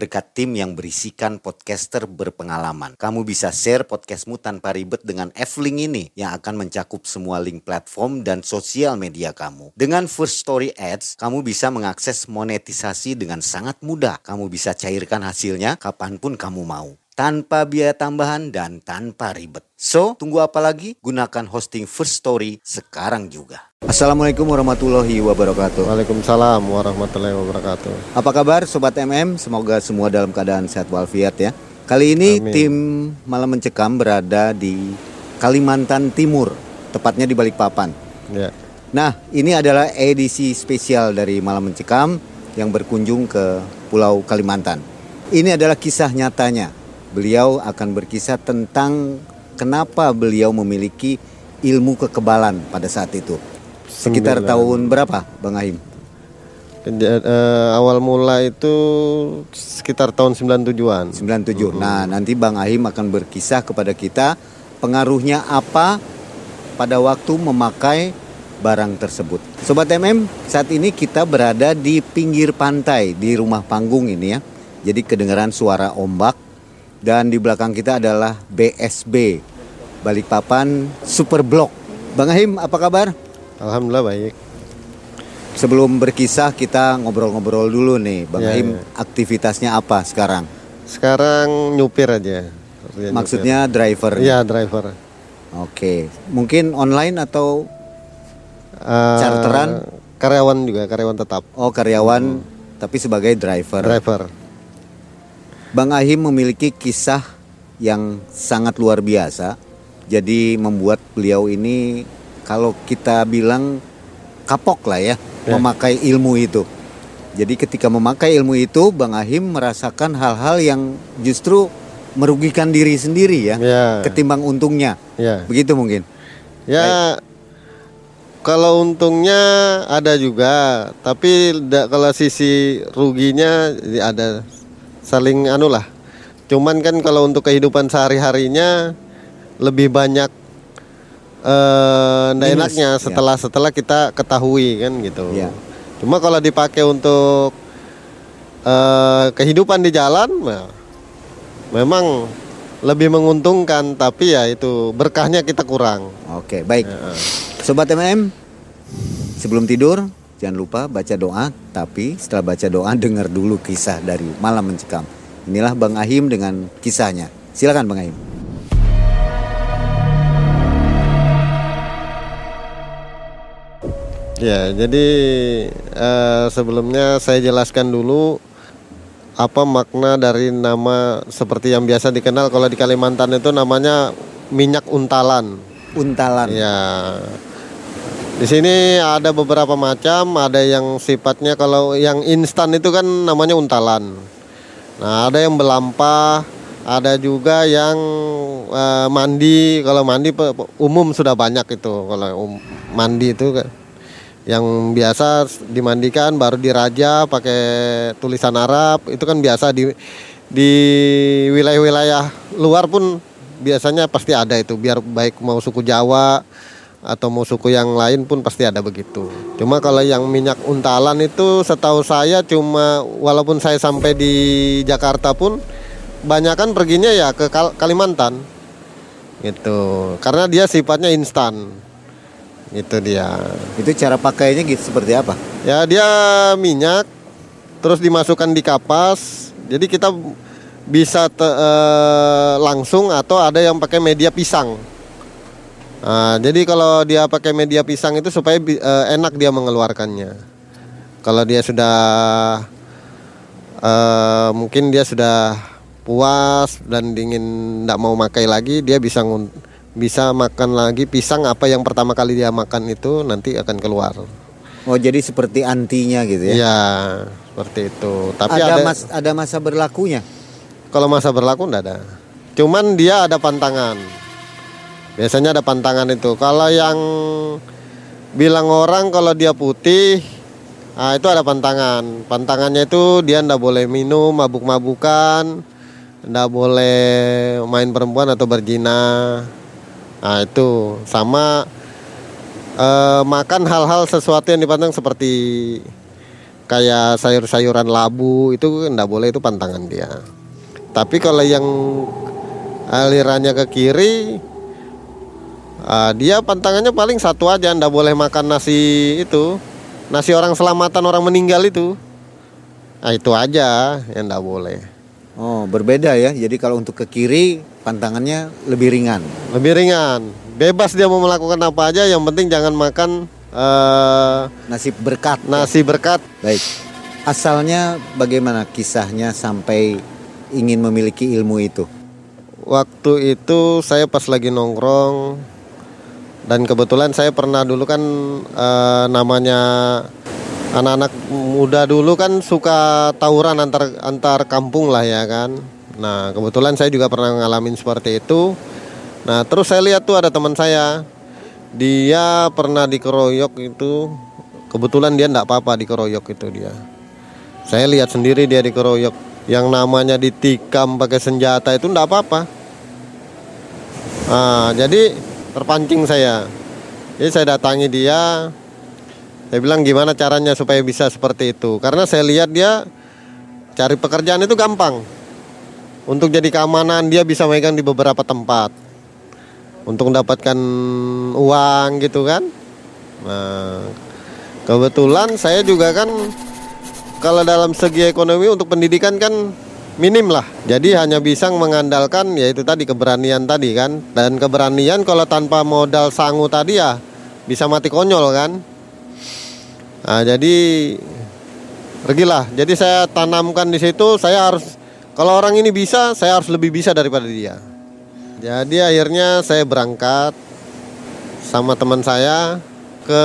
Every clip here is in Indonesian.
berkat tim yang berisikan podcaster berpengalaman. Kamu bisa share podcastmu tanpa ribet dengan F-Link ini yang akan mencakup semua link platform dan sosial media kamu. Dengan First Story Ads, kamu bisa mengakses monetisasi dengan sangat mudah. Kamu bisa cairkan hasilnya kapan pun kamu mau tanpa biaya tambahan dan tanpa ribet. So, tunggu apa lagi? Gunakan hosting First Story sekarang juga. Assalamualaikum warahmatullahi wabarakatuh. Waalaikumsalam warahmatullahi wabarakatuh. Apa kabar Sobat MM? Semoga semua dalam keadaan sehat walafiat ya. Kali ini Amin. tim Malam Mencekam berada di Kalimantan Timur, tepatnya di Balikpapan. Ya. Nah, ini adalah edisi spesial dari Malam Mencekam yang berkunjung ke Pulau Kalimantan. Ini adalah kisah nyatanya. Beliau akan berkisah tentang kenapa beliau memiliki ilmu kekebalan pada saat itu. Sekitar Sembilan. tahun berapa, Bang Ahim? Eh, awal mula itu sekitar tahun 97-an. 97. Nah, nanti Bang Ahim akan berkisah kepada kita pengaruhnya apa pada waktu memakai barang tersebut. Sobat MM, saat ini kita berada di pinggir pantai di rumah panggung ini ya. Jadi kedengaran suara ombak dan di belakang kita adalah BSB Balikpapan Super Block. Bang Ahim, apa kabar? Alhamdulillah baik. Sebelum berkisah kita ngobrol-ngobrol dulu nih, Bang Ya, Ahim ya. aktivitasnya apa sekarang? Sekarang nyupir aja. Maksudnya driver. nyupir. Iya, driver. Oke, mungkin online atau Eh, Charteran? Karyawan juga, karyawan tetap. oh karyawan tapi sebagai driver. Driver. Bang Ahim memiliki kisah yang sangat luar biasa. Jadi membuat beliau ini kalau kita bilang kapok lah ya, Ya. memakai ilmu itu. Jadi ketika memakai ilmu itu Bang Ahim merasakan hal-hal yang justru merugikan diri sendiri ya, Ya. ketimbang untungnya. Ya. Begitu mungkin. Ya kalau untungnya ada juga, tapi da- kalau sisi ruginya ya ada saling anu lah. Cuman kan kalau untuk kehidupan sehari-harinya lebih banyak eh enaknya ya. setelah setelah kita ketahui kan gitu. Ya. Cuma kalau dipakai untuk eh kehidupan di jalan nah, memang lebih menguntungkan tapi ya itu berkahnya kita kurang. Oke, baik. Ya. Sobat MM, sebelum tidur jangan lupa baca doa, tapi setelah baca doa dengar dulu kisah dari Malam Mencekam. Inilah Bang Ahim dengan kisahnya. Silakan Bang Ahim. Ya, jadi eh, sebelumnya saya jelaskan dulu apa makna dari nama seperti yang biasa dikenal kalau di Kalimantan itu namanya minyak untalan. Untalan. Ya. Di sini ada beberapa macam, ada yang sifatnya kalau yang instan itu kan namanya untalan. Nah, ada yang belampah, ada juga yang eh, mandi. Kalau mandi umum sudah banyak itu. Kalau um- mandi itu kan yang biasa dimandikan baru diraja pakai tulisan Arab itu kan biasa di di wilayah-wilayah luar pun biasanya pasti ada itu biar baik mau suku Jawa atau mau suku yang lain pun pasti ada begitu. Cuma kalau yang minyak untalan itu setahu saya cuma walaupun saya sampai di Jakarta pun banyak kan perginya ya ke Kal- Kalimantan. gitu karena dia sifatnya instan itu dia Itu cara pakainya gitu seperti apa? ya dia minyak terus dimasukkan di kapas jadi kita bisa te- eh, langsung atau ada yang pakai media pisang Nah, jadi kalau dia pakai media pisang itu supaya eh, enak dia mengeluarkannya kalau dia sudah eh, mungkin dia sudah puas dan dingin tidak mau makai lagi dia bisa bisa makan lagi pisang apa yang pertama kali dia makan itu nanti akan keluar Oh jadi seperti antinya gitu ya? Ya, seperti itu. Tapi ada, ada, mas, ada masa berlakunya. kalau masa berlaku enggak ada. Cuman dia ada pantangan. Biasanya ada pantangan itu. Kalau yang bilang orang kalau dia putih, ah itu ada pantangan. Pantangannya itu dia ndak boleh minum mabuk-mabukan, ndak boleh main perempuan atau berzina. Nah itu sama eh, makan hal-hal sesuatu yang dipandang seperti kayak sayur-sayuran labu itu ndak boleh itu pantangan dia. Tapi kalau yang alirannya ke kiri, ah, dia pantangannya paling satu aja, ndak boleh makan nasi itu, nasi orang selamatan orang meninggal itu. Nah, itu aja yang ndak boleh. Oh berbeda ya. Jadi kalau untuk ke kiri pantangannya lebih ringan. Lebih ringan, bebas dia mau melakukan apa aja, yang penting jangan makan eh, Nasib berkat. nasi berkat. Baik. Asalnya bagaimana kisahnya sampai ingin memiliki ilmu itu? Waktu itu saya pas lagi nongkrong dan kebetulan saya pernah dulu kan eh, namanya anak-anak muda dulu kan suka tawuran antar antar kampung lah ya kan. Nah kebetulan saya juga pernah ngalamin seperti itu. Nah terus saya lihat tuh ada teman saya dia pernah dikeroyok itu kebetulan dia ndak apa-apa dikeroyok itu dia. Saya lihat sendiri dia dikeroyok yang namanya ditikam pakai senjata itu ndak apa-apa. Nah, jadi terpancing saya. Jadi saya datangi dia. Saya bilang gimana caranya supaya bisa seperti itu. Karena saya lihat dia cari pekerjaan itu gampang. Untuk jadi keamanan dia bisa megang di beberapa tempat. Untuk mendapatkan uang gitu kan. Nah, kebetulan saya juga kan kalau dalam segi ekonomi untuk pendidikan kan minim lah. Jadi hanya bisa mengandalkan yaitu tadi keberanian tadi kan. Dan keberanian kalau tanpa modal sangu tadi ya bisa mati konyol kan. Nah, jadi pergilah. Jadi saya tanamkan di situ saya harus kalau orang ini bisa, saya harus lebih bisa daripada dia. Jadi akhirnya saya berangkat sama teman saya ke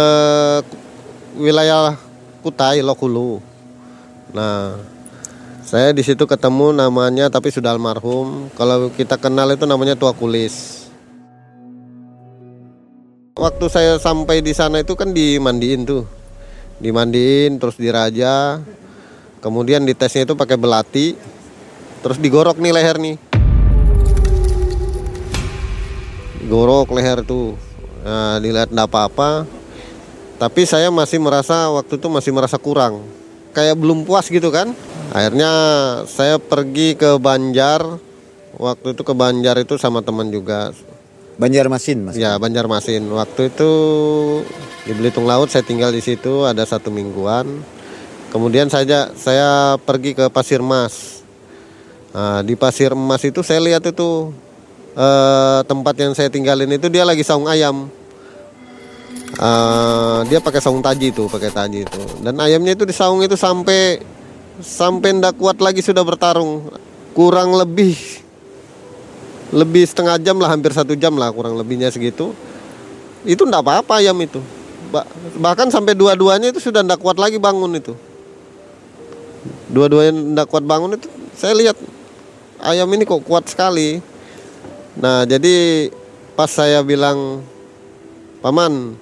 wilayah Kutai Lokulu. Nah, saya di situ ketemu namanya tapi sudah almarhum. Kalau kita kenal itu namanya Tua Kulis. Waktu saya sampai di sana itu kan dimandiin tuh. Dimandiin terus diraja. Kemudian ditesnya itu pakai belati. Terus digorok nih leher nih. Digorok leher tuh. Nah, dilihat enggak apa-apa. Tapi saya masih merasa waktu itu masih merasa kurang. Kayak belum puas gitu kan. Akhirnya saya pergi ke Banjar. Waktu itu ke Banjar itu sama teman juga. Banjarmasin mas. Ya Banjarmasin. Waktu itu di Belitung Laut saya tinggal di situ ada satu mingguan. Kemudian saja saya pergi ke Pasir Mas. Nah, di Pasir Mas itu saya lihat itu eh, tempat yang saya tinggalin itu dia lagi saung ayam. Eh, dia pakai saung taji itu, pakai taji itu. Dan ayamnya itu disaung itu sampai sampai ndak kuat lagi sudah bertarung. Kurang lebih lebih setengah jam lah hampir satu jam lah kurang lebihnya segitu. Itu ndak apa-apa ayam itu. Ba- bahkan sampai dua-duanya itu sudah ndak kuat lagi bangun itu. Dua-duanya ndak kuat bangun itu saya lihat ayam ini kok kuat sekali. Nah jadi pas saya bilang paman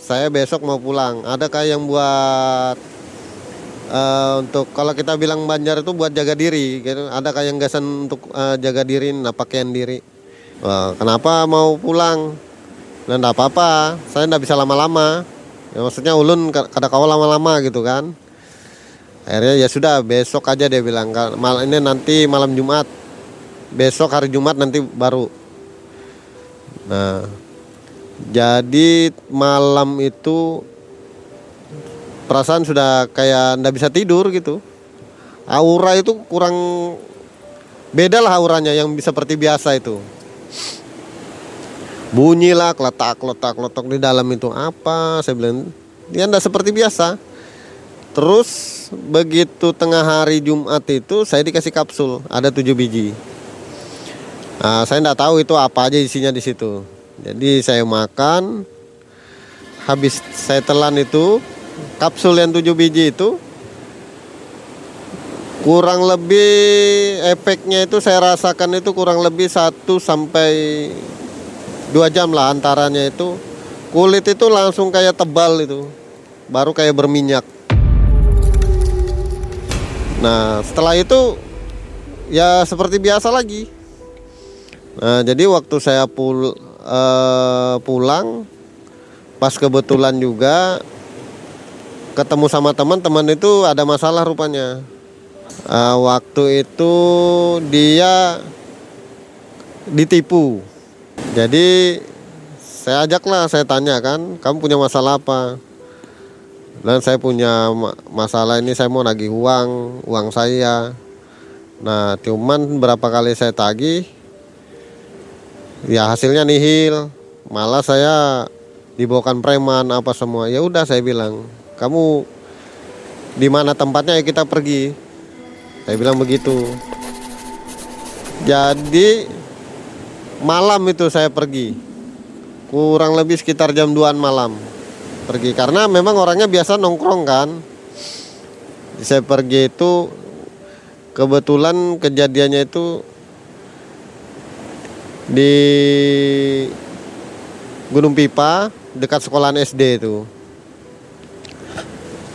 saya besok mau pulang. Adakah yang buat eh, untuk kalau kita bilang Banjar itu buat jaga diri gitu. ada kayak gasan untuk eh, jaga diri nah pakaian diri. Wah, kenapa mau pulang? Nah apa-apa. Saya enggak bisa lama-lama. Ya maksudnya ulun ka- kada kau lama-lama gitu kan. Akhirnya ya sudah besok aja dia bilang. "Ka- mal ini nanti malam Jumat. Besok hari Jumat nanti baru. Nah, jadi malam itu perasaan sudah kayak ndak bisa tidur gitu. Aura itu kurang beda lah auranya yang seperti biasa itu. Bunyilah kletak kletak kletok di dalam itu apa? Saya bilang dia ndak seperti biasa. Terus begitu tengah hari Jumat itu saya dikasih kapsul ada tujuh biji. Nah, saya nggak tahu itu apa aja isinya di situ. Jadi saya makan, habis saya telan itu kapsul yang tujuh biji itu kurang lebih efeknya itu saya rasakan itu kurang lebih satu sampai dua jam lah antaranya itu. Kulit itu langsung kayak tebal itu baru kayak berminyak. Nah setelah itu ya seperti biasa lagi. Nah, jadi waktu saya pul uh, pulang pas kebetulan juga ketemu sama teman-teman itu ada masalah rupanya. Uh, waktu itu dia ditipu. Jadi saya ajaklah, saya tanya kan, kamu punya masalah apa? Dan saya punya masalah ini saya mau nagih uang, uang saya. Nah, cuman berapa kali saya tagih, ya hasilnya nihil malah saya dibawakan preman apa semua ya udah saya bilang kamu di mana tempatnya ya kita pergi. Saya bilang begitu. Jadi malam itu saya pergi. Kurang lebih sekitar jam 2 malam pergi. Karena memang orangnya biasa nongkrong kan. Saya pergi itu kebetulan kejadiannya itu di Gunung Pipa dekat sekolahan SD itu.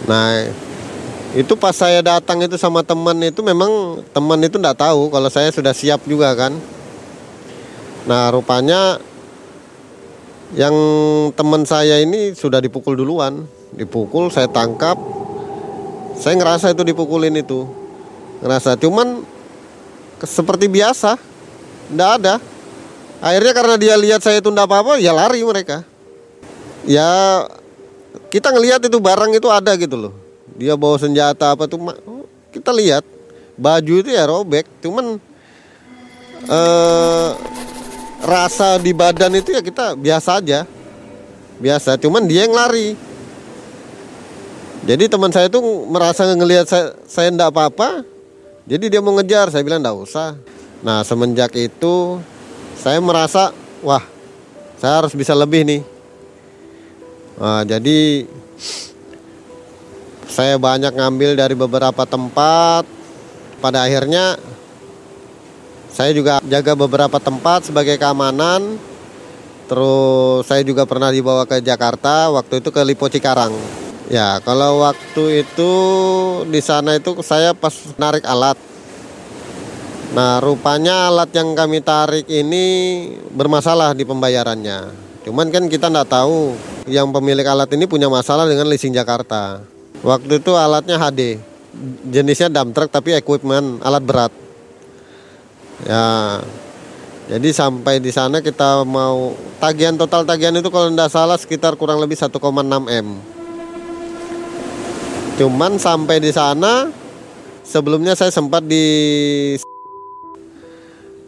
Nah, itu pas saya datang itu sama teman itu memang teman itu tidak tahu kalau saya sudah siap juga kan. Nah, rupanya yang teman saya ini sudah dipukul duluan, dipukul saya tangkap. Saya ngerasa itu dipukulin itu. Ngerasa cuman seperti biasa. Tidak ada akhirnya karena dia lihat saya itu ndak apa-apa ya lari mereka ya kita ngelihat itu barang itu ada gitu loh. Dia bawa senjata apa tuh kita lihat. Baju itu ya robek cuman eh, rasa di badan itu ya kita biasa aja. Biasa cuman dia yang lari. Jadi teman saya tuh merasa ngelihat saya saya ndak apa-apa jadi dia mau ngejar. Saya bilang ndak usah. Nah semenjak itu saya merasa wah saya harus bisa lebih nih nah, jadi saya banyak ngambil dari beberapa tempat. Pada akhirnya saya juga jaga beberapa tempat sebagai keamanan. Terus saya juga pernah dibawa ke Jakarta waktu itu ke Lipo Cikarang. Ya kalau waktu itu di sana itu saya pas narik alat. Nah, rupanya alat yang kami tarik ini bermasalah di pembayarannya. Cuman kan kita nggak tahu yang pemilik alat ini punya masalah dengan leasing Jakarta. Waktu itu alatnya HD, jenisnya dump truck tapi equipment alat berat. Ya, jadi sampai di sana kita mau tagihan total tagihan itu kalau tidak salah sekitar kurang lebih 1,6 m. Cuman sampai di sana sebelumnya saya sempat di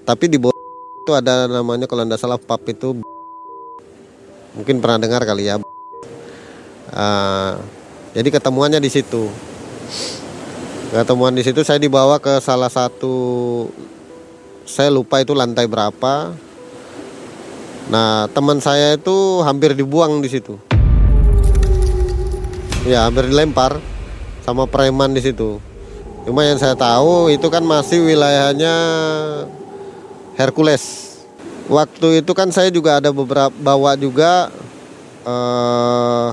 tapi di itu ada namanya kalau tidak salah pub itu mungkin pernah dengar kali ya. Uh, jadi ketemuannya di situ. Ketemuan di situ saya dibawa ke salah satu saya lupa itu lantai berapa. Nah teman saya itu hampir dibuang di situ. Ya hampir dilempar sama preman di situ. Cuma yang saya tahu itu kan masih wilayahnya Hercules. Waktu itu kan saya juga ada beberapa bawa juga eh,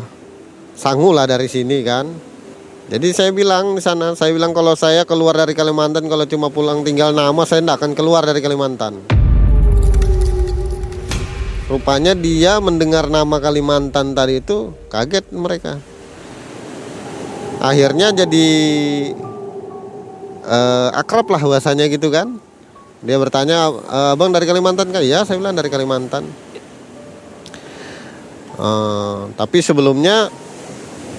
sangu lah dari sini kan. Jadi saya bilang di sana, saya bilang kalau saya keluar dari Kalimantan kalau cuma pulang tinggal nama saya tidak akan keluar dari Kalimantan. Rupanya dia mendengar nama Kalimantan tadi itu kaget mereka. Akhirnya jadi uh, akrab lah bahasanya gitu kan dia bertanya, e, abang dari Kalimantan kan? Ya, saya bilang dari Kalimantan. Eh, tapi sebelumnya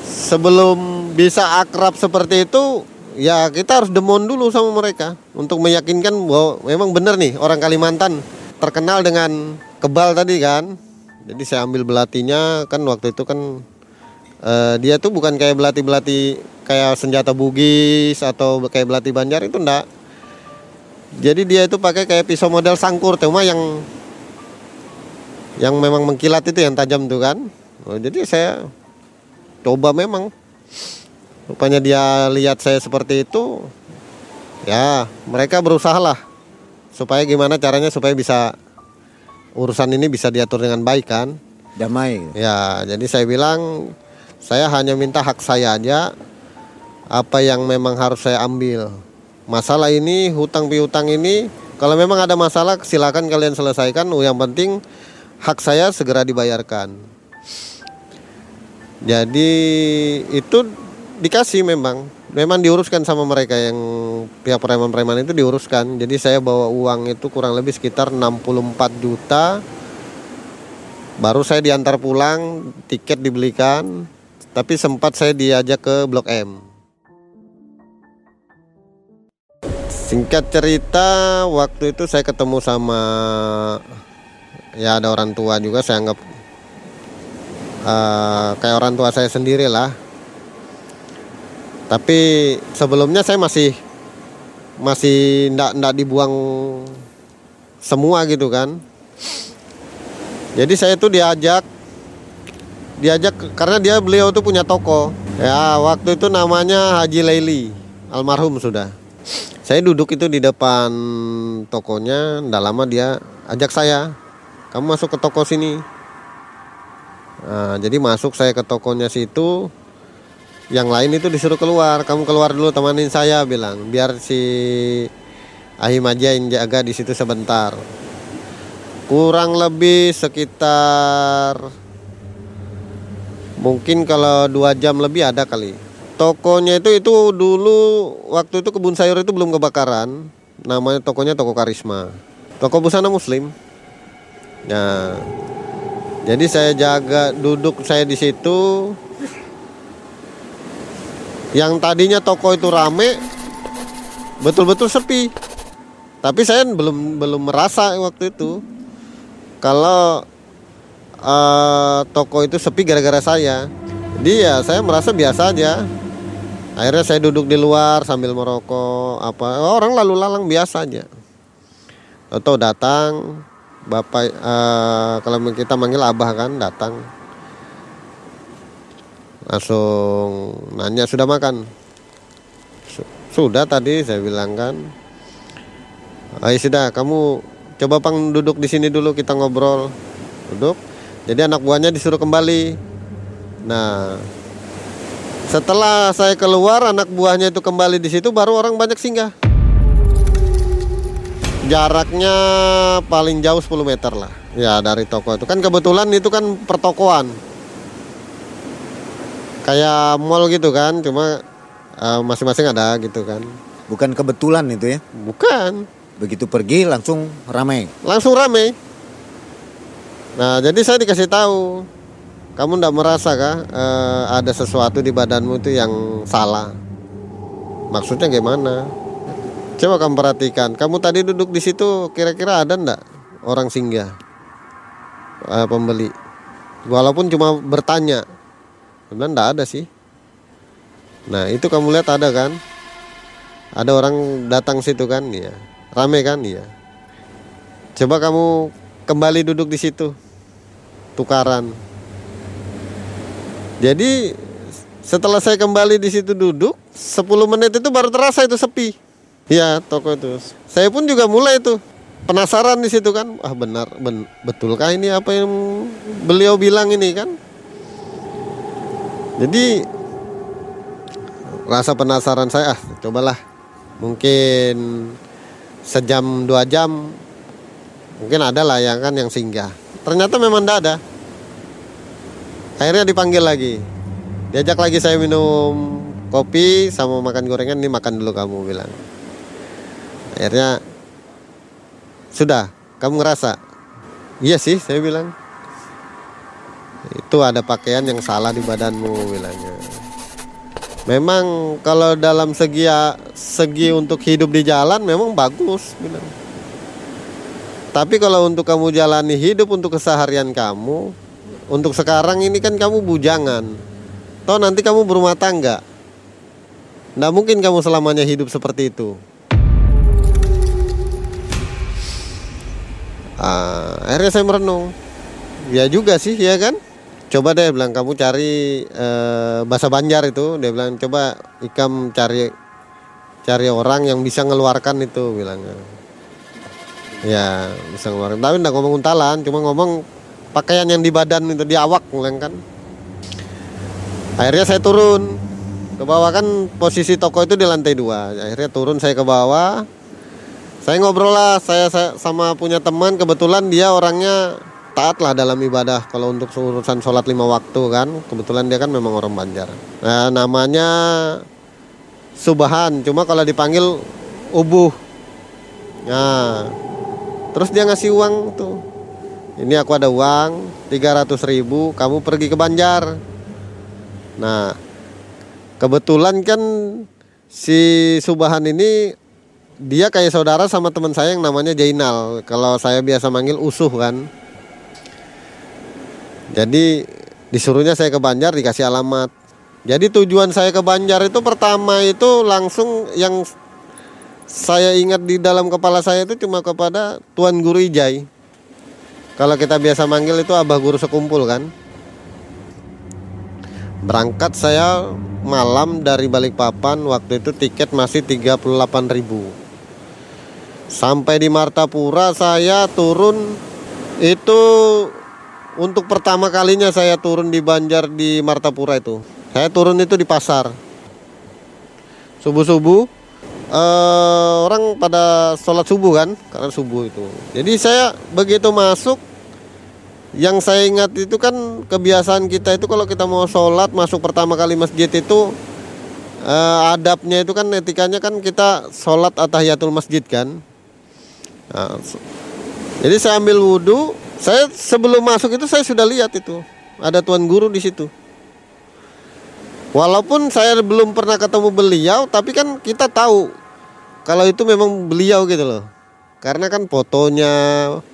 sebelum bisa akrab seperti itu ya kita harus demon dulu sama mereka untuk meyakinkan bahwa memang benar nih orang Kalimantan terkenal dengan kebal tadi kan jadi saya ambil belatinya kan waktu itu kan eh, dia tuh bukan kayak belati-belati kayak senjata bugis atau kayak belati banjar itu enggak jadi dia itu pakai kayak pisau model sangkur cuma yang yang memang mengkilat itu yang tajam tuh kan. Oh, jadi saya coba memang. Rupanya dia lihat saya seperti itu ya mereka berusaha lah supaya gimana caranya supaya bisa urusan ini bisa diatur dengan baik kan. Damai. ya jadi saya bilang saya hanya minta hak saya aja apa yang memang harus saya ambil masalah ini hutang piutang ini kalau memang ada masalah silakan kalian selesaikan. Yang penting hak saya segera dibayarkan. Jadi itu dikasih memang. Memang diuruskan sama mereka yang pihak preman-preman itu diuruskan. Jadi saya bawa uang itu kurang lebih sekitar 64 juta. Baru saya diantar pulang tiket dibelikan. Tapi sempat saya diajak ke Blok M singkat cerita waktu itu saya ketemu sama ya ada orang tua juga saya anggap eh, kayak orang tua saya sendiri lah tapi sebelumnya saya masih masih ndak ndak dibuang semua gitu kan. Jadi saya tuh diajak diajak karena dia beliau tuh punya toko. Ya waktu itu namanya Haji Laili almarhum sudah saya duduk itu di depan tokonya ndak lama dia ajak saya kamu masuk ke toko sini. Nah, jadi masuk saya ke tokonya situ yang lain itu disuruh keluar kamu keluar dulu temanin saya bilang biar si Ahim aja yang jaga di situ sebentar. Kurang lebih sekitar mungkin kalau dua jam lebih ada kali tokonya itu itu dulu waktu itu kebun sayur itu belum kebakaran. Namanya tokonya toko karisma. Toko busana muslim. Nah jadi saya jaga duduk saya di situ. Yang tadinya toko itu rame betul-betul sepi. Tapi saya belum belum merasa waktu itu. Kalau eh, toko itu sepi gara-gara saya jadi ya saya merasa biasa aja. Akhirnya saya duduk di luar sambil merokok apa orang lalu lalang biasa aja. Atau datang bapak eh, kalau kita manggil abah kan datang. Langsung nanya sudah makan? Su- sudah tadi saya bilang kan. Ayo sudah kamu coba pang duduk di sini dulu kita ngobrol. Duduk jadi anak buahnya disuruh kembali nah setelah saya keluar anak buahnya itu kembali di situ baru orang banyak singgah. Jaraknya paling jauh 10 meter lah ya dari toko itu. Kan kebetulan itu kan pertokoan. Kayak mall gitu kan cuma eh, masing-masing ada gitu kan. Bukan kebetulan itu ya. bukan. Begitu pergi langsung ramai. langsung rame nah jadi saya dikasih tahu kamu ndak merasa kah eh, ada sesuatu di badanmu itu yang salah? Maksudnya gimana? Coba kamu perhatikan. Kamu tadi duduk di situ kira-kira ada ndak orang singgah? Eh, pembeli. Walaupun cuma bertanya. Sebenarnya ndak ada sih. Nah itu kamu lihat ada kan? Ada orang datang situ kan? Iya. Rame kan? Iya. Coba kamu kembali duduk di situ. Tukaran jadi setelah saya kembali di situ duduk 10 menit itu baru terasa itu sepi. Iya toko itu. Saya pun juga mulai tuh penasaran di situ kan. Ah benar ben, betulkah ini apa yang beliau bilang ini kan? Jadi rasa penasaran saya ah cobalah mungkin sejam dua jam mungkin ada lah yang kan yang singgah. Ternyata memang tidak ada akhirnya dipanggil lagi. Diajak lagi saya minum kopi sama makan gorengan. Ini makan dulu kamu bilang. Akhirnya sudah kamu ngerasa? Iya sih saya bilang. Itu ada pakaian yang salah di badanmu bilangnya. Memang kalau dalam segi segi untuk hidup di jalan memang bagus bilang. Tapi kalau untuk kamu jalani hidup untuk keseharian kamu untuk sekarang ini kan kamu bujangan. Toh nanti kamu berumah tangga. Nggak mungkin kamu selamanya hidup seperti itu. Uh, akhirnya saya merenung. Ya juga sih ya kan? Coba deh bilang kamu cari uh, bahasa Banjar itu. Dia bilang coba ikam cari cari orang yang bisa ngeluarkan itu bilangnya. Ya bisa ngeluarkan. Tapi enggak ngomong untalan cuma ngomong pakaian yang di badan itu di awak kan. Akhirnya saya turun. Ke bawah kan posisi toko itu di lantai dua. Akhirnya turun saya ke bawah. Saya ngobrol lah saya, saya sama punya teman. Kebetulan dia orangnya taat lah dalam ibadah. Kalau untuk urusan sholat lima waktu kan kebetulan dia kan memang orang Banjar. Nah namanya Subhan. Cuma kalau dipanggil Ubuh. Nah terus dia ngasih uang tuh ini aku ada uang 300 ribu kamu pergi ke Banjar nah kebetulan kan si Subhan ini dia kayak saudara sama teman saya yang namanya Jainal. Kalau saya biasa manggil Usuh kan. Jadi disuruhnya saya ke Banjar dikasih alamat. Jadi tujuan saya ke Banjar itu pertama itu langsung yang saya ingat di dalam kepala saya itu cuma kepada Tuan Guru Ijai. Kalau kita biasa manggil itu Abah Guru Sekumpul kan. Berangkat saya malam dari Balikpapan waktu itu tiket masih 38 ribu Sampai di Martapura saya turun itu untuk pertama kalinya saya turun di Banjar di Martapura itu. Saya turun itu di pasar. Subuh-subuh eh, orang pada sholat subuh kan karena subuh itu. Jadi saya begitu masuk yang saya ingat itu kan kebiasaan kita itu kalau kita mau sholat masuk pertama kali masjid itu eh, adabnya itu kan etikanya kan kita sholat atahiyatul masjid kan Nah, jadi saya ambil wudhu, saya sebelum masuk itu saya sudah lihat itu ada tuan guru di situ. Walaupun saya belum pernah ketemu beliau, tapi kan kita tahu kalau itu memang beliau gitu loh. Karena kan fotonya,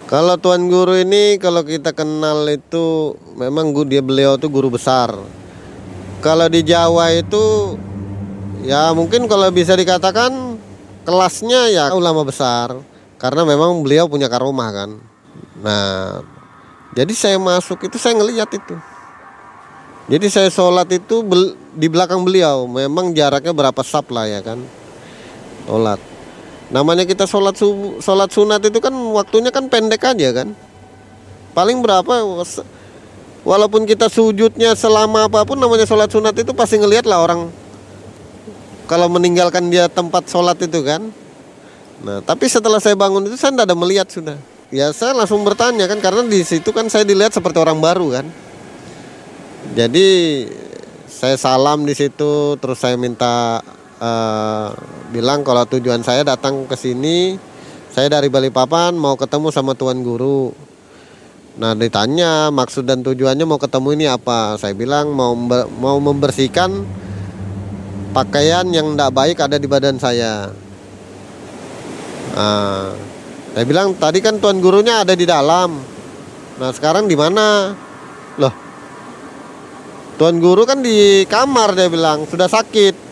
kalau tuan guru ini kalau kita kenal itu memang dia beliau tuh guru besar. Kalau di Jawa itu ya mungkin kalau bisa dikatakan kelasnya ya ulama besar. Karena memang beliau punya karomah kan. Nah jadi saya masuk itu saya ngelihat itu. Jadi saya sholat itu di belakang beliau. Memang jaraknya berapa sap lah ya kan sholat namanya kita sholat subuh sholat sunat itu kan waktunya kan pendek aja kan paling berapa walaupun kita sujudnya selama apa pun namanya sholat sunat itu pasti ngelihat lah orang kalau meninggalkan dia tempat sholat itu kan Nah, tapi setelah saya bangun itu saya tidak ada melihat sudah. Ya saya langsung bertanya kan karena di situ kan saya dilihat seperti orang baru kan. Jadi saya salam di situ terus saya minta uh, bilang kalau tujuan saya datang ke sini saya dari Balikpapan mau ketemu sama tuan guru. Nah ditanya maksud dan tujuannya mau ketemu ini apa? Saya bilang mau mau membersihkan pakaian yang tidak baik ada di badan saya. Nah, saya bilang tadi kan tuan gurunya ada di dalam. Nah sekarang di mana? Loh, tuan guru kan di kamar dia bilang sudah sakit.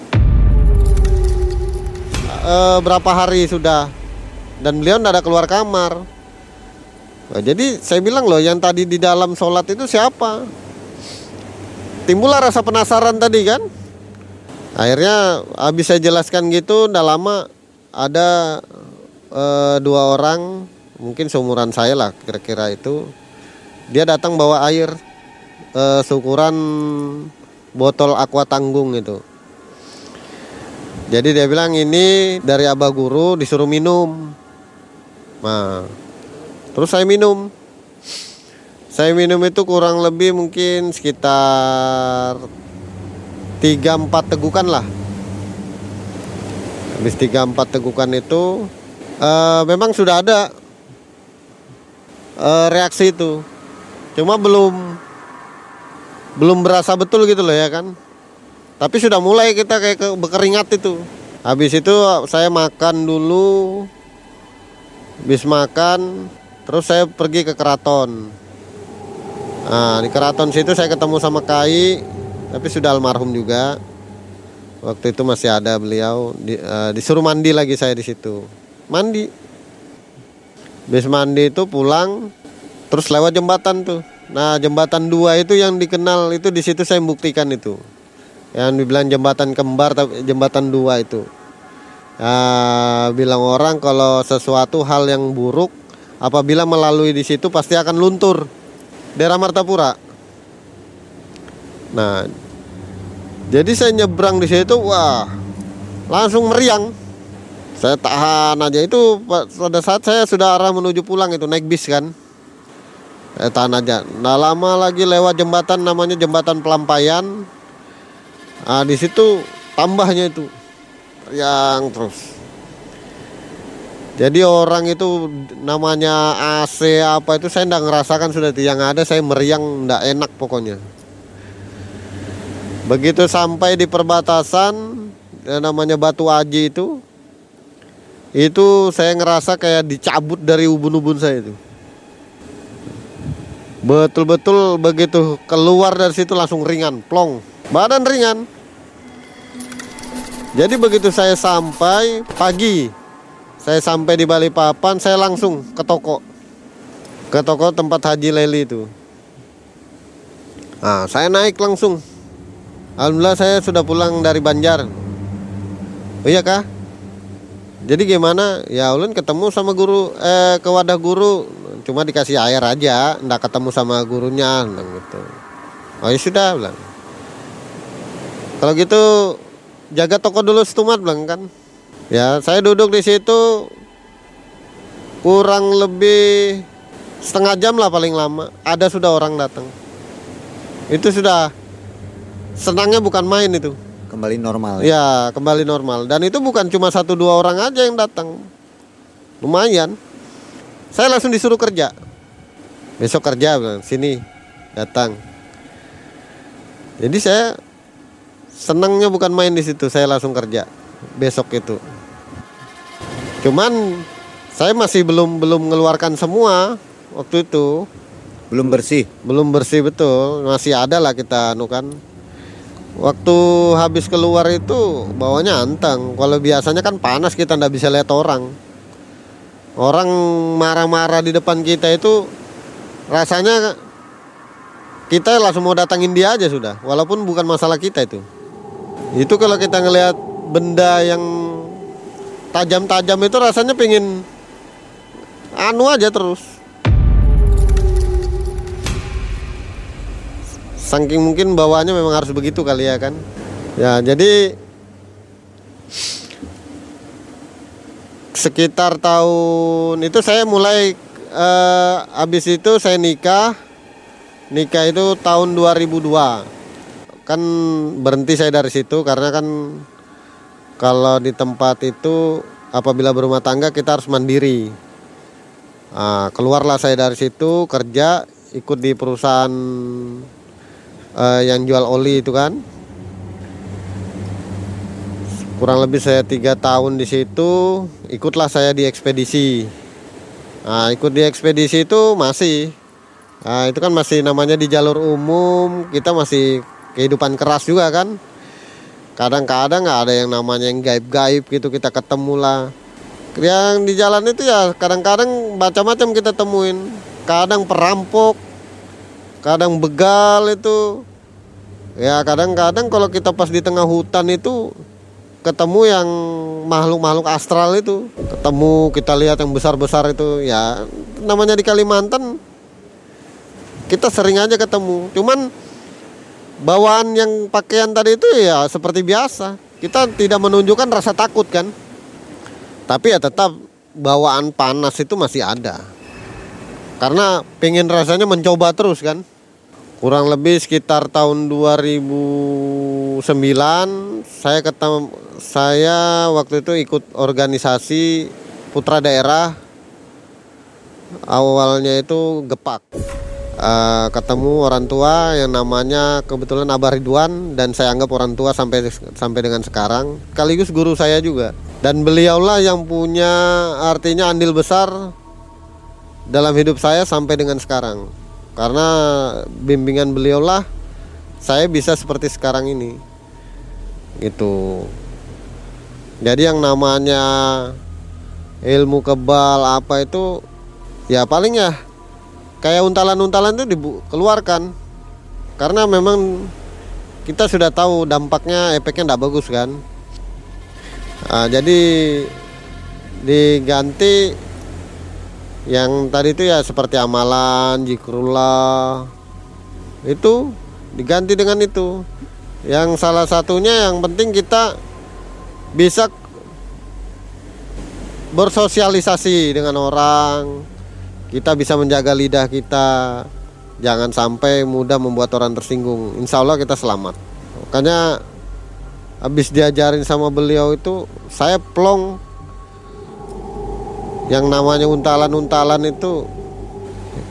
E, berapa hari sudah? Dan beliau tidak ada keluar kamar. Nah, jadi saya bilang loh yang tadi di dalam sholat itu siapa? Timbullah rasa penasaran tadi kan? Akhirnya habis saya jelaskan gitu, udah lama ada uh, dua orang mungkin seumuran saya lah kira-kira itu dia datang bawa air uh, seukuran botol aqua tanggung itu jadi dia bilang ini dari abah guru disuruh minum. Nah terus saya minum. Saya minum itu kurang lebih mungkin sekitar 3-4 tegukan lah. Habis 3-4 tegukan itu uh, memang sudah ada uh, reaksi itu. Cuma belum belum berasa betul gitu loh ya kan tapi sudah mulai kita kayak ke, berkeringat itu. Habis itu saya makan dulu. Habis makan terus saya pergi ke keraton. Nah di keraton situ saya ketemu sama Kai tapi sudah almarhum juga. Waktu itu masih ada beliau. Di, uh, disuruh mandi lagi saya di situ. Mandi. Habis mandi itu pulang terus lewat jembatan tuh. Nah jembatan dua itu yang dikenal itu di situ saya buktikan itu. Yang dibilang jembatan kembar jembatan dua itu. Nah, bilang orang kalau sesuatu hal yang buruk apabila melalui di situ pasti akan luntur. Daerah Martapura. Nah, jadi saya nyebrang di situ, wah, langsung meriang. Saya tahan aja itu pada saat saya sudah arah menuju pulang itu naik bis kan eh, tahan aja nah lama lagi lewat jembatan namanya jembatan pelampaian nah di situ tambahnya itu yang terus. Jadi orang itu namanya AC apa itu saya tidak ngerasakan sudah yang ada saya meriang tidak enak pokoknya. Begitu sampai di perbatasan ya namanya Batu Aji itu itu saya ngerasa kayak dicabut dari ubun-ubun saya itu. Betul-betul begitu keluar dari situ langsung ringan, plong. Badan ringan. Jadi begitu saya sampai pagi, saya sampai di Balikpapan, saya langsung ke toko. Ke toko tempat Haji Leli itu. Nah, saya naik langsung. Alhamdulillah saya sudah pulang dari Banjar. Oh iya kah? Jadi gimana? Ya ulun ketemu sama guru eh ke wadah guru cuma dikasih air aja ndak ketemu sama gurunya gitu oh ya sudah bilang kalau gitu jaga toko dulu setumat bilang kan? Ya saya duduk di situ kurang lebih setengah jam lah paling lama. Ada sudah orang datang. Itu sudah senangnya bukan main itu. Kembali normal ya? ya kembali normal. Dan itu bukan cuma satu dua orang aja yang datang. Lumayan. Saya langsung disuruh kerja. Besok kerja bilang, sini datang. Jadi saya senangnya bukan main di situ, saya langsung kerja besok itu. Cuman saya masih belum belum mengeluarkan semua waktu itu. Belum bersih. Belum bersih betul, masih ada lah kita anu kan. Waktu habis keluar itu bawanya anteng. Kalau biasanya kan panas kita ndak bisa lihat orang orang marah-marah di depan kita itu rasanya kita langsung mau datangin dia aja sudah walaupun bukan masalah kita itu itu kalau kita ngelihat benda yang tajam-tajam itu rasanya pengen anu aja terus. Saking mungkin bawaannya memang harus begitu kali ya kan. Ya jadi sekitar tahun itu saya mulai eh, habis itu saya nikah. Nikah itu tahun 2002 kan berhenti saya dari situ karena kan kalau di tempat itu apabila berumah tangga kita harus mandiri. Nah, keluarlah saya dari situ kerja ikut di perusahaan uh, yang jual oli itu kan. Kurang lebih saya tiga tahun di situ ikutlah saya di ekspedisi. Nah ikut di ekspedisi itu masih. Nah itu kan masih namanya di jalur umum kita masih kehidupan keras juga kan. Kadang-kadang nggak ada yang namanya yang gaib-gaib gitu kita ketemu lah. Yang di jalan itu ya kadang-kadang macam-macam kita temuin. Kadang perampok kadang begal itu. Ya kadang-kadang kalau kita pas di tengah hutan itu ketemu yang makhluk-makhluk astral itu. Ketemu kita lihat yang besar-besar itu. Ya namanya di Kalimantan kita sering aja ketemu. Cuman bawaan yang pakaian tadi itu ya seperti biasa. Kita tidak menunjukkan rasa takut kan? Tapi ya tetap bawaan panas itu masih ada. Karena pengen rasanya mencoba terus kan? Kurang lebih sekitar tahun 2009 saya ketemu saya waktu itu ikut organisasi putra daerah. Awalnya itu gepak uh, ketemu orang tua yang namanya kebetulan Abah Ridwan dan saya anggap orang tua sampai sampai dengan sekarang. Sekaligus guru saya juga. Dan beliaulah yang punya artinya andil besar dalam hidup saya sampai dengan sekarang. Karena bimbingan beliaulah saya bisa seperti sekarang ini. Gitu. Jadi yang namanya ilmu kebal apa itu ya paling ya kayak untalan-untalan itu dikeluarkan karena memang kita sudah tahu dampaknya efeknya tidak bagus kan. Nah, jadi diganti yang tadi itu ya seperti amalan jikrullah itu diganti dengan itu. Yang salah satunya yang penting kita bisa bersosialisasi dengan orang kita bisa menjaga lidah kita. Jangan sampai mudah membuat orang tersinggung. Insya Allah kita selamat. Makanya habis diajarin sama beliau itu saya plong. Yang namanya untalan-untalan itu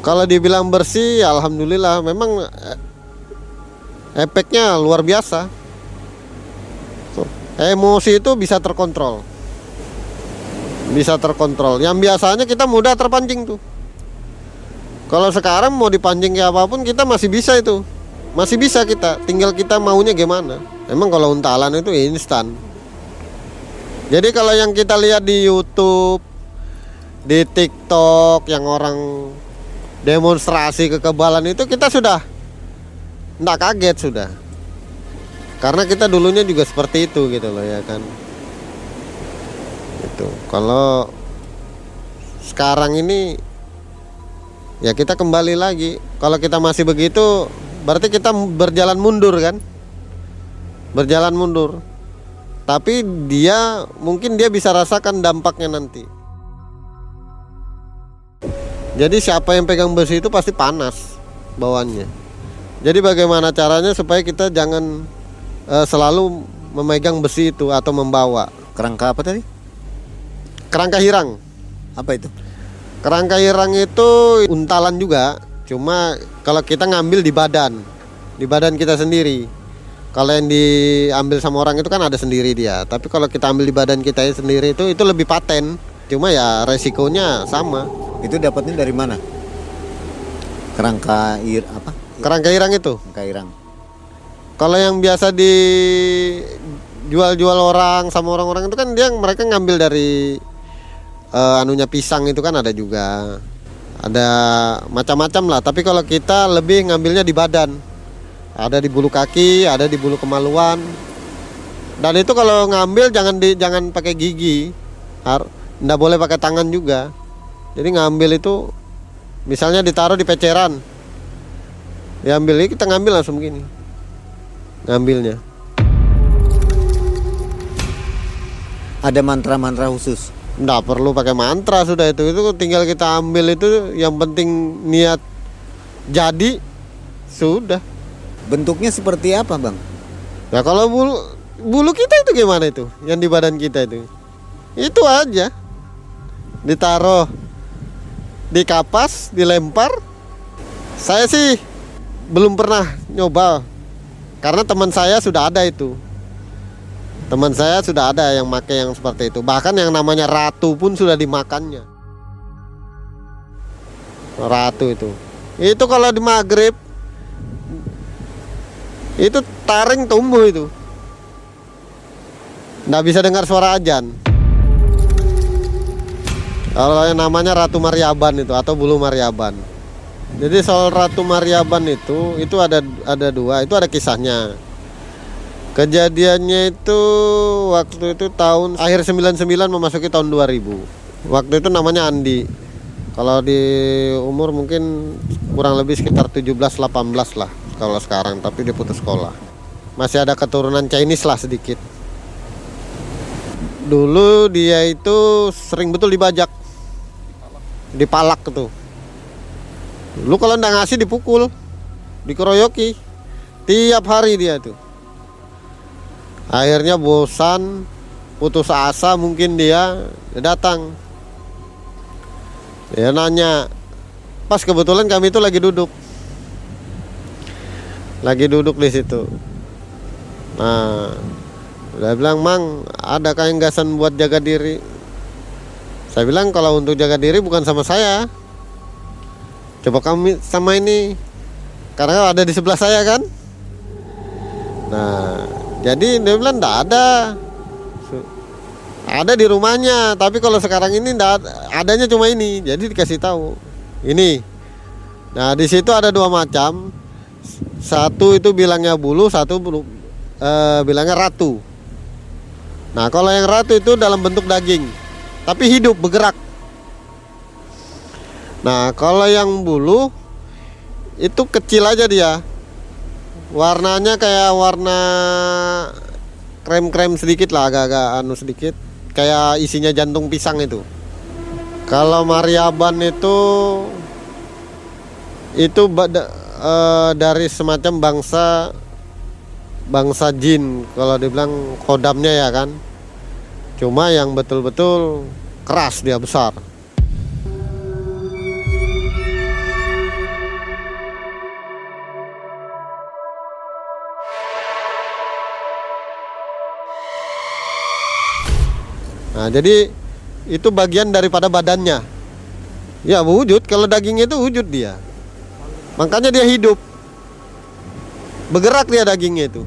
kalau dibilang bersih alhamdulillah. Memang eh, efeknya luar biasa. Emosi itu bisa terkontrol. Bisa terkontrol. Yang biasanya kita mudah terpancing tuh kalau sekarang mau dipancing kayak apa pun kita masih bisa itu. Masih bisa kita. Tinggal kita maunya gimana. Emang kalau untalan itu instan. Jadi kalau yang kita lihat di YouTube di TikTok yang orang demonstrasi kekebalan itu kita sudah nggak kaget sudah. Karena kita dulunya juga seperti itu gitu loh ya kan. Itu. Kalau sekarang ini ya kita kembali lagi kalau kita masih begitu berarti kita berjalan mundur kan berjalan mundur tapi dia mungkin dia bisa rasakan dampaknya nanti jadi siapa yang pegang besi itu pasti panas bawaannya jadi bagaimana caranya supaya kita jangan uh, selalu memegang besi itu atau membawa kerangka apa tadi? Kerangka hirang. Apa itu? Kerangka hirang itu untalan juga, cuma kalau kita ngambil di badan, di badan kita sendiri. Kalau yang diambil sama orang itu kan ada sendiri dia, tapi kalau kita ambil di badan kita sendiri itu itu lebih paten. Cuma ya resikonya sama. Itu dapatnya dari mana? Kerangka ir apa? Kerangka irang itu? Kerangka irang. Kalau yang biasa dijual-jual orang sama orang-orang itu kan dia mereka ngambil dari uh, anunya pisang itu kan ada juga. Ada macam-macam lah, tapi kalau kita lebih ngambilnya di badan. Ada di bulu kaki, ada di bulu kemaluan. Dan itu kalau ngambil jangan di jangan pakai gigi. Nggak boleh pakai tangan juga. Jadi ngambil itu misalnya ditaruh di peceran diambil kita ngambil langsung begini ngambilnya ada mantra-mantra khusus nggak perlu pakai mantra sudah itu. Itu tinggal kita ambil itu yang penting niat jadi sudah. Bentuknya seperti apa bang? Ya kalau bulu bulu kita itu gimana itu? Yang di badan kita itu? Itu aja. Ditaruh di kapas dilempar. Saya sih belum pernah nyoba. Karena teman saya sudah ada itu teman saya sudah ada yang make yang seperti itu. Bahkan yang namanya ratu pun sudah dimakannya. Ratu itu. Itu kalau di maghrib itu taring tumbuh itu. Nggak bisa dengar suara ajan. Kalau yang namanya ratu mariaban itu atau bulu mariaban jadi soal Ratu Mariaban itu itu ada ada dua, itu ada kisahnya. Kejadiannya itu waktu itu tahun akhir 99 memasuki tahun 2000. Waktu itu namanya Andi. Kalau di umur mungkin kurang lebih sekitar 17 18 lah kalau sekarang, tapi dia putus sekolah. Masih ada keturunan Chinese lah sedikit. Dulu dia itu sering betul dibajak. Dipalak tuh lu kalau ndak ngasih dipukul dikeroyoki tiap hari dia tuh akhirnya bosan putus asa mungkin dia, dia datang. Dia nanya pas kebetulan kami itu lagi duduk. Lagi duduk di situ. Nah dia bilang mang ada kain gasan buat jaga diri? Saya bilang kalau untuk jaga diri bukan sama saya. Coba kami sama ini. Karena ada di sebelah saya kan? Nah jadi dia bilang tidak ada. Ada di rumahnya tapi kalau sekarang ini enggak adanya cuma ini. Jadi dikasih tahu ini. Nah di situ ada dua macam. Satu itu bilangnya bulu satu eh, bilangnya ratu. Nah kalau yang ratu itu dalam bentuk daging tapi hidup bergerak. Nah kalau yang bulu itu kecil aja dia warnanya kayak warna krem-krem sedikit lah agak-agak anu sedikit. Kayak isinya jantung pisang itu. Kalau Mariaban itu itu uh, dari semacam bangsa bangsa jin. Kalau dibilang kodamnya ya kan. Cuma yang betul-betul keras dia besar Nah, jadi itu bagian daripada badannya. Ya wujud, kalau dagingnya itu wujud dia. Makanya dia hidup. Bergerak dia dagingnya itu.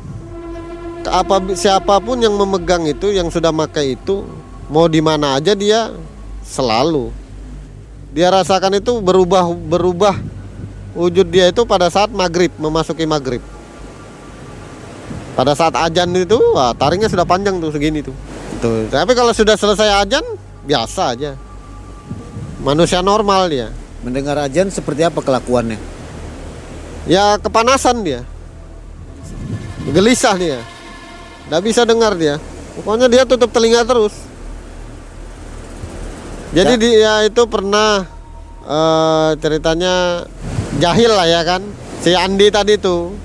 Apa siapa pun yang memegang itu, yang sudah makai itu, mau di mana aja dia selalu. Dia rasakan itu berubah berubah wujud dia itu pada saat maghrib memasuki maghrib. Pada saat ajan itu, wah, taringnya sudah panjang tuh segini tuh gitu. Tapi kalau sudah selesai ajan biasa aja. Manusia normal dia. Mendengar ajan seperti apa kelakuannya? Ya kepanasan dia. Gelisah dia. Tidak bisa dengar dia. Pokoknya dia tutup telinga terus. Jadi ya. dia itu pernah uh, ceritanya jahil lah ya kan si Andi tadi tuh.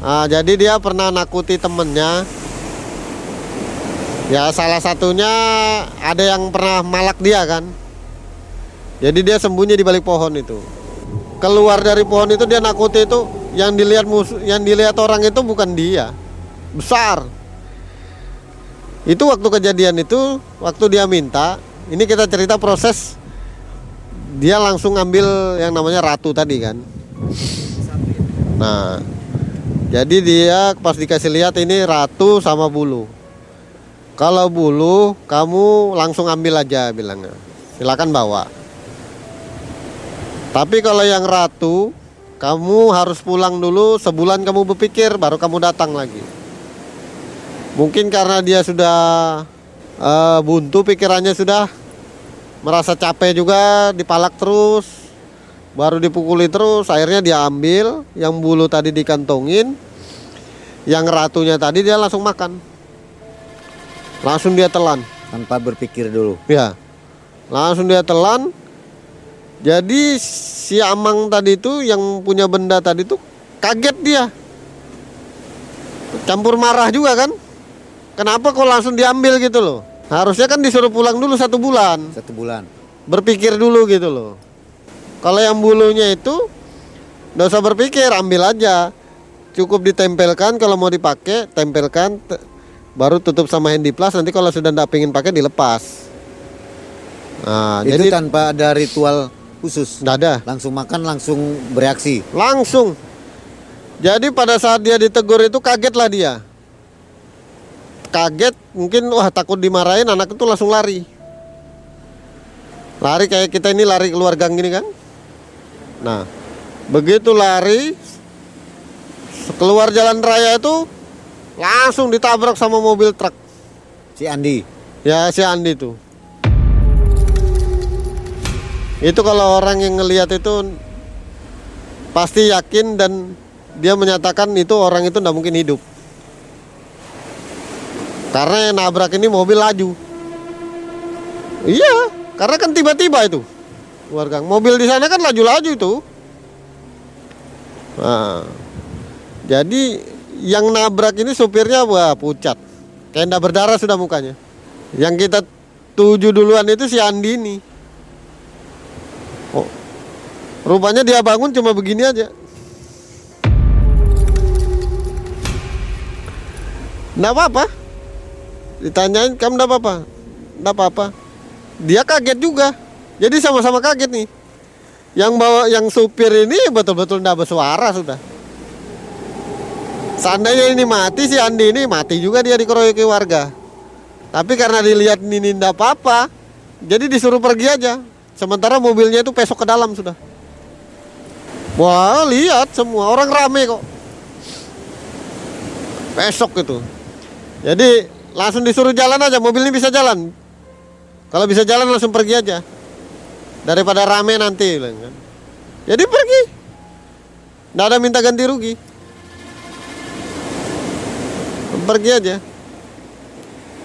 Nah, jadi dia pernah nakuti temennya Ya salah satunya ada yang pernah malak dia kan. Jadi dia sembunyi di balik pohon itu. Keluar dari pohon itu dia nakuti itu yang dilihat musuh, yang dilihat orang itu bukan dia. Besar. Itu waktu kejadian itu, waktu dia minta, ini kita cerita proses dia langsung ngambil yang namanya ratu tadi kan. Nah, jadi dia pas dikasih lihat ini ratu sama bulu. Kalau bulu kamu langsung ambil aja bilangnya. Silakan bawa. Tapi kalau yang ratu kamu harus pulang dulu sebulan kamu berpikir baru kamu datang lagi. Mungkin karena dia sudah uh, buntu pikirannya sudah merasa capek juga dipalak terus baru dipukuli terus akhirnya dia ambil yang bulu tadi dikantongin yang ratunya tadi dia langsung makan Langsung dia telan tanpa berpikir dulu. Ya. Langsung dia telan. Jadi si Amang tadi itu yang punya benda tadi itu kaget dia. Campur marah juga kan? Kenapa kok langsung diambil gitu loh? Harusnya kan disuruh pulang dulu satu bulan. Satu bulan. Berpikir dulu gitu loh. Kalau yang bulunya itu Nggak usah berpikir, ambil aja. Cukup ditempelkan kalau mau dipakai, tempelkan baru tutup sama handy plus nanti kalau sudah tidak pengen pakai dilepas. Nah itu jadi tanpa ada ritual khusus? Tidak ada. Langsung makan langsung bereaksi? Langsung. Jadi pada saat dia ditegur itu kaget lah dia. Kaget mungkin wah takut dimarahin anak itu langsung lari. Lari kayak kita ini lari keluar gang gini kan? Nah begitu lari keluar jalan raya itu langsung ditabrak sama mobil truk. Si Andi. Ya si Andi tuh. Itu kalau orang yang ngelihat itu pasti yakin dan dia menyatakan itu orang itu tidak mungkin hidup. Karena yang nabrak ini mobil laju. Iya karena kan tiba-tiba itu. Warga mobil di sana kan laju-laju itu. Nah, jadi yang nabrak ini supirnya wah pucat. Tenda berdarah sudah mukanya. Yang kita tuju duluan itu si Andini. Oh, rupanya dia bangun cuma begini aja. Nggak apa-apa. Ditanyain kamu nggak apa-apa? Nggak apa-apa. Dia kaget juga. Jadi sama-sama kaget nih. Yang bawa yang supir ini betul-betul nggak bersuara sudah. Seandainya ini mati si Andi ini mati juga dia dikeroyoki warga. Tapi karena dilihat ini ndak apa-apa, jadi disuruh pergi aja. Sementara mobilnya itu pesok ke dalam sudah. Wah lihat semua orang rame kok. Pesok itu. Jadi langsung disuruh jalan aja, mobil ini bisa jalan. Kalau bisa jalan langsung pergi aja. Daripada rame nanti kan. Jadi pergi. Nggak ada minta ganti rugi. Pergi aja.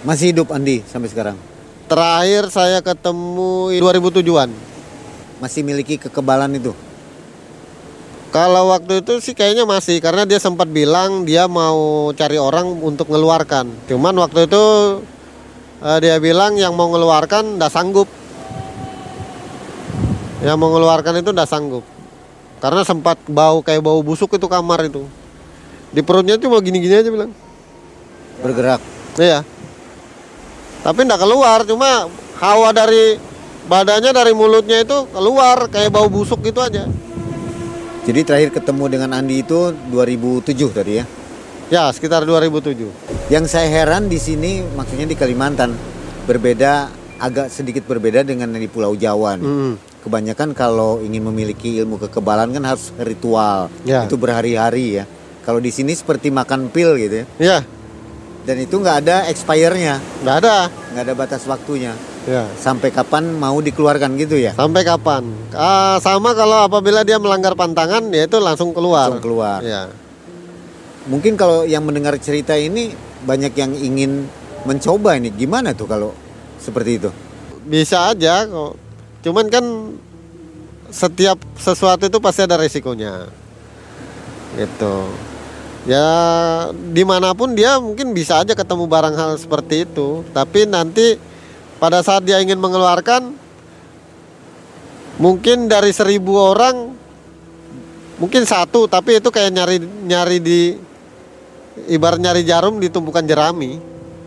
Masih hidup Andi sampai sekarang. Terakhir saya ketemu 2007-an. Masih miliki kekebalan itu. Kalau waktu itu sih kayaknya masih karena dia sempat bilang dia mau cari orang untuk ngeluarkan. Cuman waktu itu eh, dia bilang yang mau ngeluarkan nggak sanggup. Yang mau ngeluarkan itu nggak sanggup. Karena sempat bau kayak bau busuk itu kamar itu. Di perutnya tuh mau gini-gini aja bilang. Bergerak. Iya. Tapi nggak keluar, cuma hawa dari badannya dari mulutnya itu keluar kayak bau busuk gitu aja. Jadi terakhir ketemu dengan Andi itu 2007 tadi ya. Ya, sekitar 2007. Yang saya heran di sini maksudnya di Kalimantan berbeda agak sedikit berbeda dengan di Pulau Jawa nih. Hmm. Kebanyakan kalau ingin memiliki ilmu kekebalan kan harus ritual. Ya. Itu berhari-hari ya. Kalau di sini seperti makan pil gitu ya. Ya, Dan itu nggak ada expire-nya, nggak ada. nggak ada batas waktunya. Ya. Sampai kapan mau dikeluarkan gitu ya? Sampai kapan? Ah, sama kalau apabila dia melanggar pantangan, ya itu langsung keluar. Langsung keluar. Ya. Mungkin kalau yang mendengar cerita ini banyak yang ingin mencoba ini. Gimana tuh kalau seperti itu? Bisa aja kok. Cuman kan setiap sesuatu itu pasti ada resikonya. Gitu. Ya di mana pun dia mungkin bisa aja ketemu barang hal seperti itu. Tapi nanti pada saat dia ingin mengeluarkan, mungkin dari seribu orang mungkin satu, tapi itu kayak nyari nyari di ibarat nyari jarum di tumpukan jerami,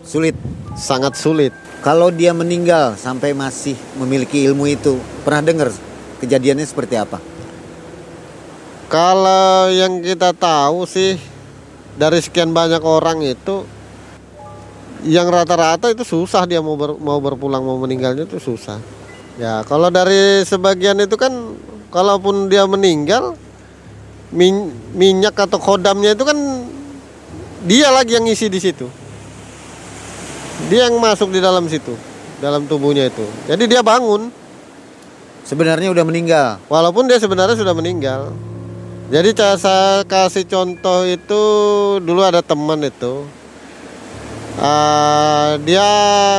Sulit. sangat sulit. Kalau dia meninggal sampai masih memiliki ilmu itu, pernah dengar kejadiannya seperti apa? Kalau yang kita tahu sih dari sekian banyak orang itu yang rata-rata itu susah dia mau ber- mau berpulang mau meninggalnya itu susah. Ya, kalau dari sebagian itu kan kalaupun dia meninggal min- minyak atau kodamnya itu kan dia lagi yang ngisi di situ. Dia yang masuk di dalam situ, dalam tubuhnya itu. Jadi dia bangun Sebenarnya udah meninggal. Walaupun dia sebenarnya sudah meninggal. Jadi saya kasih contoh itu dulu ada teman itu. Ah, dia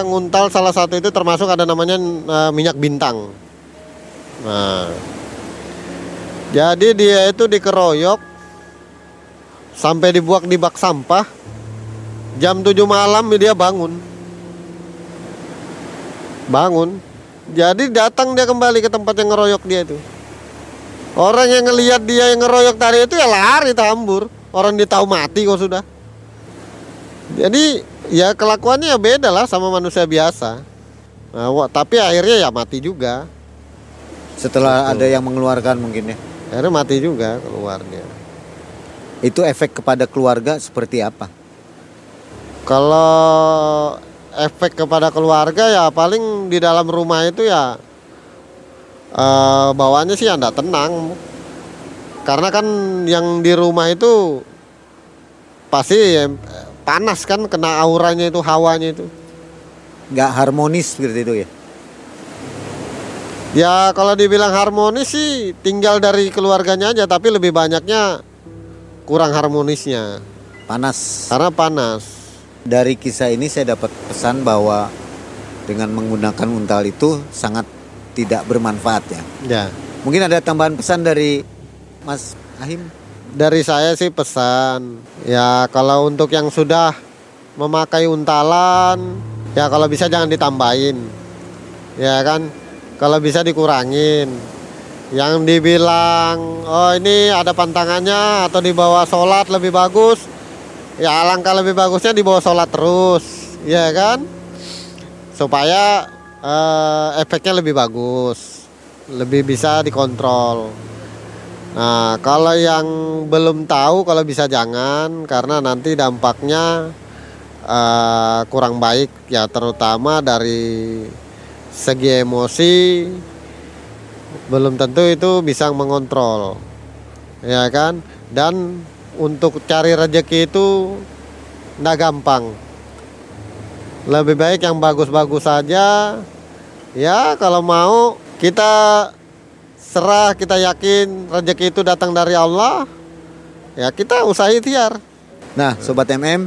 nguntal salah satu itu termasuk ada namanya ah, minyak bintang. Nah, jadi dia itu dikeroyok sampai dibuang di bak sampah. Jam 7 malam dia bangun. Bangun. Jadi datang dia kembali ke tempat yang ngeroyok dia itu. Orang yang ngelihat dia yang ngeroyok tadi itu ya lari tambur. Orang dia tahu mati kok sudah. Jadi ya kelakuannya ya beda lah sama manusia biasa. Nah, tapi akhirnya ya mati juga. Setelah Betul. ada yang mengeluarkan mungkin ya. Akhirnya mati juga keluarnya. Itu efek kepada keluarga seperti apa? Kalau efek kepada keluarga ya paling di dalam rumah itu ya eh bawaannya sih nggak tenang. Karena kan yang di rumah itu pasti eh, panas kan kena auranya itu hawanya itu. Nggak harmonis seperti itu ya? Ya kalau dibilang harmonis sih tinggal dari keluarganya aja tapi lebih banyaknya kurang harmonisnya Panas. karena panas. Dari kisah ini saya dapat pesan bahwa dengan menggunakan untal itu sangat tidak bermanfaat ya. Ya. Mungkin ada tambahan pesan dari Mas Ahim? Dari saya sih pesan ya kalau untuk yang sudah memakai untalan ya kalau bisa jangan ditambahin ya kan kalau bisa dikurangin yang dibilang oh ini ada pantangannya atau dibawa sholat lebih bagus ya alangkah lebih bagusnya dibawa sholat terus ya kan supaya eh, efeknya lebih bagus. Lebih bisa dikontrol. Nah kalau yang belum tahu kalau bisa jangan karena nanti dampaknya eh, kurang baik. Ya terutama dari segi emosi belum tentu itu bisa mengontrol. Ya kan? Dan untuk cari rezeki itu nggak gampang lebih baik yang bagus-bagus saja ya kalau mau kita serah kita yakin rezeki itu datang dari Allah ya kita usaha ikhtiar Nah, sobat MM,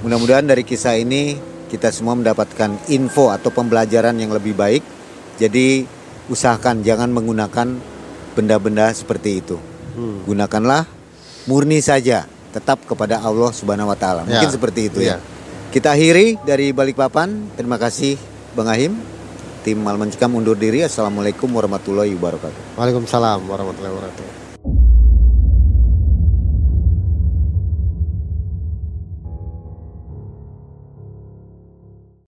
mudah-mudahan dari kisah ini kita semua mendapatkan info atau pembelajaran yang lebih baik. Jadi, usahakan jangan menggunakan benda-benda seperti itu. Hmm. Gunakanlah murni saja, tetap kepada Allah Subhanahu wa taala. Mungkin Ya, seperti itu ya. iya. Kita akhiri dari Balikpapan. Terima kasih Bang Ahim. Tim Mal Mencekam undur diri. Assalamualaikum warahmatullahi wabarakatuh. Waalaikumsalam warahmatullahi wabarakatuh